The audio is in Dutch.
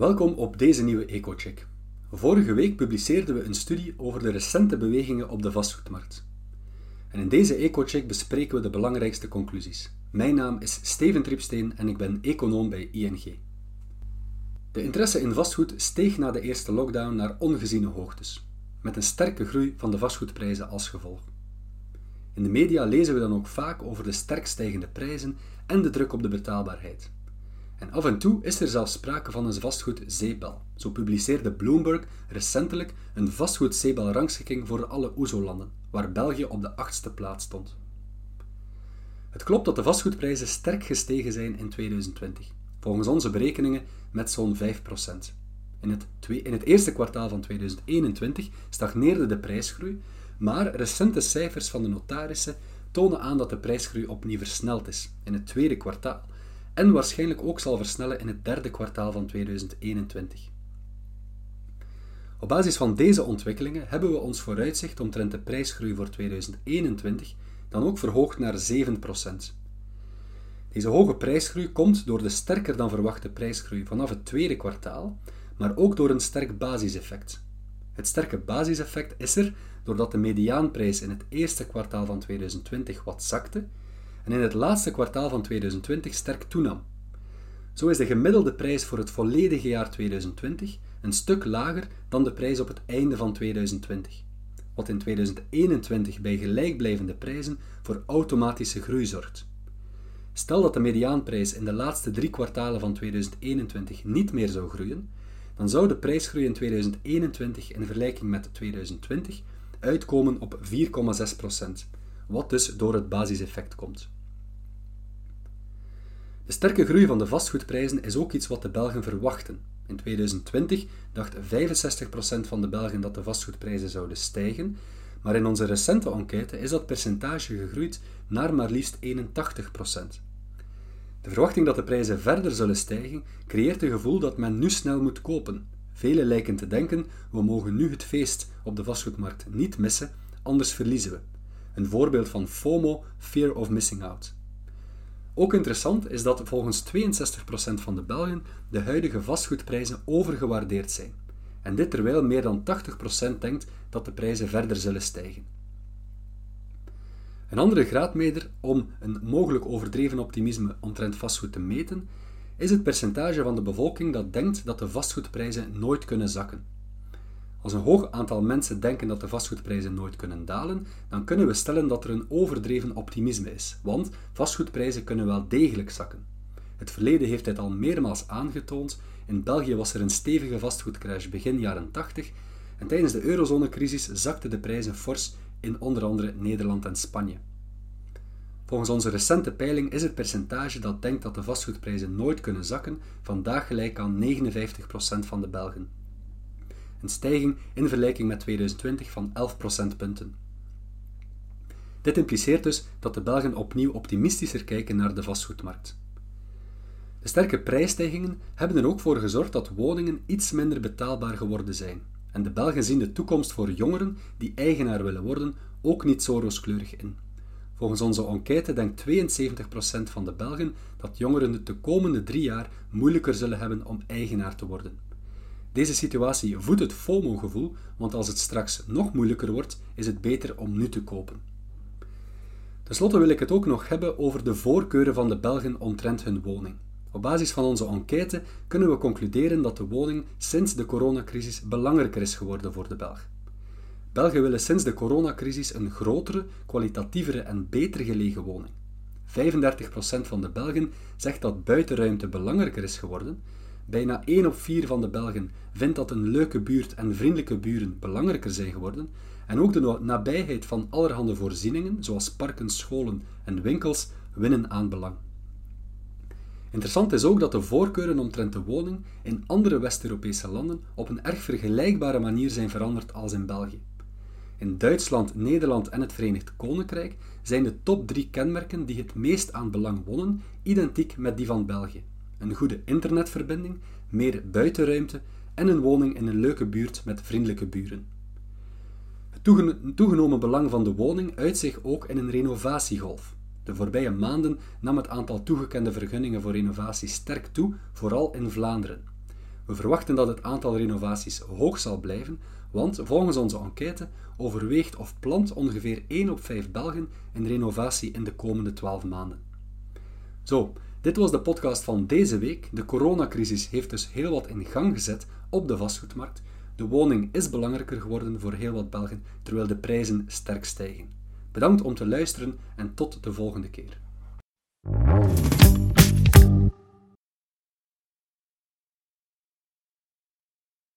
Welkom op deze nieuwe EcoCheck. Vorige week publiceerden we een studie over de recente bewegingen op de vastgoedmarkt. En in deze EcoCheck bespreken we de belangrijkste conclusies. Mijn naam is Steven Tripsteen en ik ben econoom bij ING. De interesse in vastgoed steeg na de eerste lockdown naar ongeziene hoogtes, met een sterke groei van de vastgoedprijzen als gevolg. In de media lezen we dan ook vaak over de sterk stijgende prijzen en de druk op de betaalbaarheid. En af en toe is er zelfs sprake van een vastgoed-zeepbel. Zo publiceerde Bloomberg recentelijk een vastgoed-zeepel-rangschikking voor alle OESO-landen, waar België op de achtste plaats stond. Het klopt dat de vastgoedprijzen sterk gestegen zijn in 2020, volgens onze berekeningen met zo'n 5%. In het, in het eerste kwartaal van 2021 stagneerde de prijsgroei, maar recente cijfers van de notarissen tonen aan dat de prijsgroei opnieuw versneld is in het tweede kwartaal en waarschijnlijk ook zal versnellen in het derde kwartaal van 2021. Op basis van deze ontwikkelingen hebben we ons vooruitzicht omtrent de prijsgroei voor 2021 dan ook verhoogd naar 7%. Deze hoge prijsgroei komt door de sterker dan verwachte prijsgroei vanaf het tweede kwartaal, maar ook door een sterk basiseffect. Het sterke basiseffect is er doordat de mediaanprijs in het eerste kwartaal van 2020 wat zakte en in het laatste kwartaal van 2020 sterk toenam. Zo is de gemiddelde prijs voor het volledige jaar 2020 een stuk lager dan de prijs op het einde van 2020, wat in 2021 bij gelijkblijvende prijzen voor automatische groei zorgt. Stel dat de mediaanprijs in de laatste drie kwartalen van 2021 niet meer zou groeien, dan zou de prijsgroei in 2021 in vergelijking met 2020 uitkomen op 4,6%, wat dus door het basiseffect komt. De sterke groei van de vastgoedprijzen is ook iets wat de Belgen verwachten. In 2020 dacht 65% van de Belgen dat de vastgoedprijzen zouden stijgen, maar in onze recente enquête is dat percentage gegroeid naar maar liefst 81%. De verwachting dat de prijzen verder zullen stijgen creëert een gevoel dat men nu snel moet kopen. Velen lijken te denken: we mogen nu het feest op de vastgoedmarkt niet missen, anders verliezen we. Een voorbeeld van FOMO, Fear of Missing Out. Ook interessant is dat volgens 62% van de Belgen de huidige vastgoedprijzen overgewaardeerd zijn. En dit terwijl meer dan 80% denkt dat de prijzen verder zullen stijgen. Een andere graadmeter om een mogelijk overdreven optimisme omtrent vastgoed te meten, is het percentage van de bevolking dat denkt dat de vastgoedprijzen nooit kunnen zakken. Als een hoog aantal mensen denken dat de vastgoedprijzen nooit kunnen dalen, dan kunnen we stellen dat er een overdreven optimisme is, want vastgoedprijzen kunnen wel degelijk zakken. Het verleden heeft dit al meermaals aangetoond. In België was er een stevige vastgoedcrash begin jaren 80 en tijdens de eurozonecrisis zakten de prijzen fors in onder andere Nederland en Spanje. Volgens onze recente peiling is het percentage dat denkt dat de vastgoedprijzen nooit kunnen zakken vandaag gelijk aan 59% van de Belgen een stijging in vergelijking met 2020 van 11 procentpunten. Dit impliceert dus dat de Belgen opnieuw optimistischer kijken naar de vastgoedmarkt. De sterke prijsstijgingen hebben er ook voor gezorgd dat woningen iets minder betaalbaar geworden zijn. En de Belgen zien de toekomst voor jongeren die eigenaar willen worden ook niet zo rooskleurig in. Volgens onze enquête denkt 72% van de Belgen dat jongeren de komende drie jaar moeilijker zullen hebben om eigenaar te worden. Deze situatie voedt het FOMO-gevoel, want als het straks nog moeilijker wordt, is het beter om nu te kopen. Ten slotte wil ik het ook nog hebben over de voorkeuren van de Belgen omtrent hun woning. Op basis van onze enquête kunnen we concluderen dat de woning sinds de coronacrisis belangrijker is geworden voor de Belg. Belgen willen sinds de coronacrisis een grotere, kwalitatievere en beter gelegen woning. 35% van de Belgen zegt dat buitenruimte belangrijker is geworden Bijna 1 op 4 van de Belgen vindt dat een leuke buurt en vriendelijke buren belangrijker zijn geworden en ook de nabijheid van allerhande voorzieningen, zoals parken, scholen en winkels, winnen aan belang. Interessant is ook dat de voorkeuren omtrent de woning in andere West-Europese landen op een erg vergelijkbare manier zijn veranderd als in België. In Duitsland, Nederland en het Verenigd Koninkrijk zijn de top drie kenmerken die het meest aan belang wonnen identiek met die van België een goede internetverbinding, meer buitenruimte en een woning in een leuke buurt met vriendelijke buren. Het toegenomen belang van de woning uit zich ook in een renovatiegolf. De voorbije maanden nam het aantal toegekende vergunningen voor renovatie sterk toe, vooral in Vlaanderen. We verwachten dat het aantal renovaties hoog zal blijven, want volgens onze enquête overweegt of plant ongeveer 1 op 5 Belgen een renovatie in de komende 12 maanden. Zo, dit was de podcast van deze week. De coronacrisis heeft dus heel wat in gang gezet op de vastgoedmarkt. De woning is belangrijker geworden voor heel wat Belgen, terwijl de prijzen sterk stijgen. Bedankt om te luisteren en tot de volgende keer.